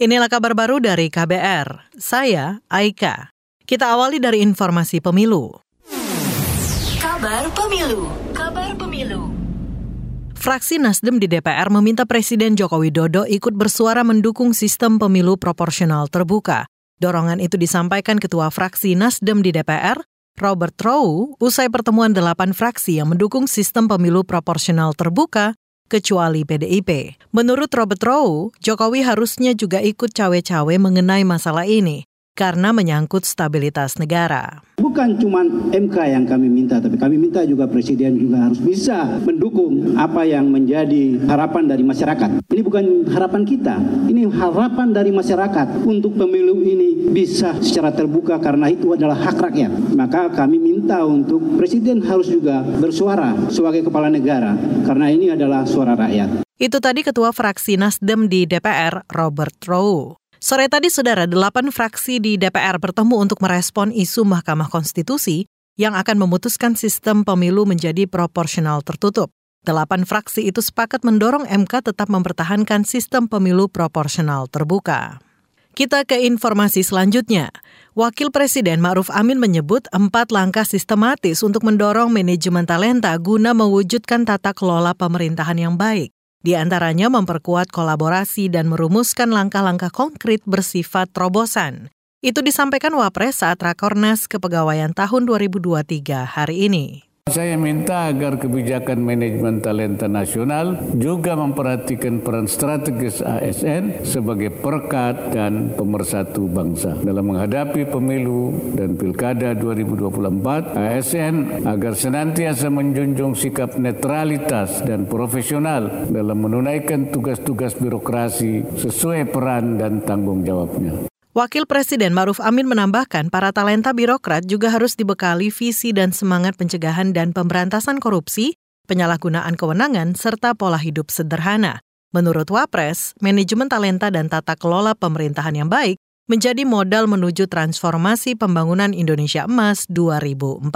Inilah kabar baru dari KBR. Saya Aika. Kita awali dari informasi pemilu. Kabar Pemilu. Kabar Pemilu. Fraksi Nasdem di DPR meminta Presiden Joko Widodo ikut bersuara mendukung sistem pemilu proporsional terbuka. Dorongan itu disampaikan Ketua Fraksi Nasdem di DPR, Robert Rowe, usai pertemuan delapan fraksi yang mendukung sistem pemilu proporsional terbuka kecuali PDIP. Menurut Robert Rowe, Jokowi harusnya juga ikut cawe-cawe mengenai masalah ini karena menyangkut stabilitas negara. Bukan cuma MK yang kami minta, tapi kami minta juga Presiden juga harus bisa mendukung apa yang menjadi harapan dari masyarakat. Ini bukan harapan kita, ini harapan dari masyarakat untuk pemilu ini bisa secara terbuka karena itu adalah hak rakyat. Maka kami minta untuk Presiden harus juga bersuara sebagai kepala negara karena ini adalah suara rakyat. Itu tadi Ketua Fraksi Nasdem di DPR, Robert Rowe. Sore tadi, saudara, delapan fraksi di DPR bertemu untuk merespon isu Mahkamah Konstitusi yang akan memutuskan sistem pemilu menjadi proporsional tertutup. Delapan fraksi itu sepakat mendorong MK tetap mempertahankan sistem pemilu proporsional terbuka. Kita ke informasi selanjutnya. Wakil Presiden Ma'ruf Amin menyebut empat langkah sistematis untuk mendorong manajemen talenta guna mewujudkan tata kelola pemerintahan yang baik. Di antaranya memperkuat kolaborasi dan merumuskan langkah-langkah konkret bersifat terobosan. Itu disampaikan Wapres saat Rakornas Kepegawaian tahun 2023 hari ini. Saya minta agar kebijakan manajemen talenta nasional juga memperhatikan peran strategis ASN sebagai perkat dan pemersatu bangsa. Dalam menghadapi pemilu dan pilkada 2024, ASN agar senantiasa menjunjung sikap netralitas dan profesional dalam menunaikan tugas-tugas birokrasi sesuai peran dan tanggung jawabnya. Wakil Presiden Maruf Amin menambahkan para talenta birokrat juga harus dibekali visi dan semangat pencegahan dan pemberantasan korupsi, penyalahgunaan kewenangan, serta pola hidup sederhana. Menurut Wapres, manajemen talenta dan tata kelola pemerintahan yang baik menjadi modal menuju transformasi pembangunan Indonesia Emas 2045.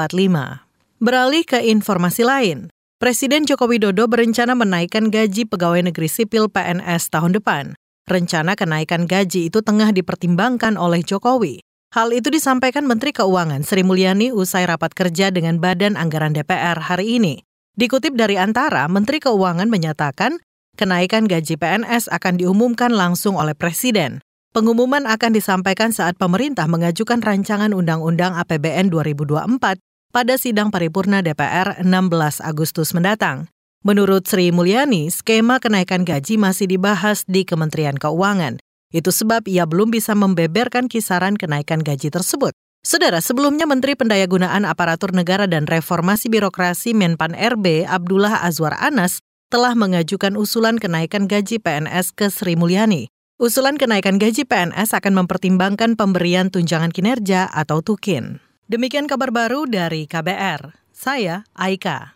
Beralih ke informasi lain, Presiden Joko Widodo berencana menaikkan gaji pegawai negeri sipil PNS tahun depan. Rencana kenaikan gaji itu tengah dipertimbangkan oleh Jokowi. Hal itu disampaikan Menteri Keuangan Sri Mulyani usai rapat kerja dengan Badan Anggaran DPR hari ini. Dikutip dari Antara, Menteri Keuangan menyatakan kenaikan gaji PNS akan diumumkan langsung oleh Presiden. Pengumuman akan disampaikan saat pemerintah mengajukan rancangan Undang-Undang APBN 2024 pada sidang paripurna DPR 16 Agustus mendatang. Menurut Sri Mulyani, skema kenaikan gaji masih dibahas di Kementerian Keuangan. Itu sebab ia belum bisa membeberkan kisaran kenaikan gaji tersebut. Saudara, sebelumnya Menteri Pendayagunaan Aparatur Negara dan Reformasi Birokrasi Menpan RB Abdullah Azwar Anas telah mengajukan usulan kenaikan gaji PNS ke Sri Mulyani. Usulan kenaikan gaji PNS akan mempertimbangkan pemberian tunjangan kinerja atau TUKIN. Demikian kabar baru dari KBR. Saya Aika.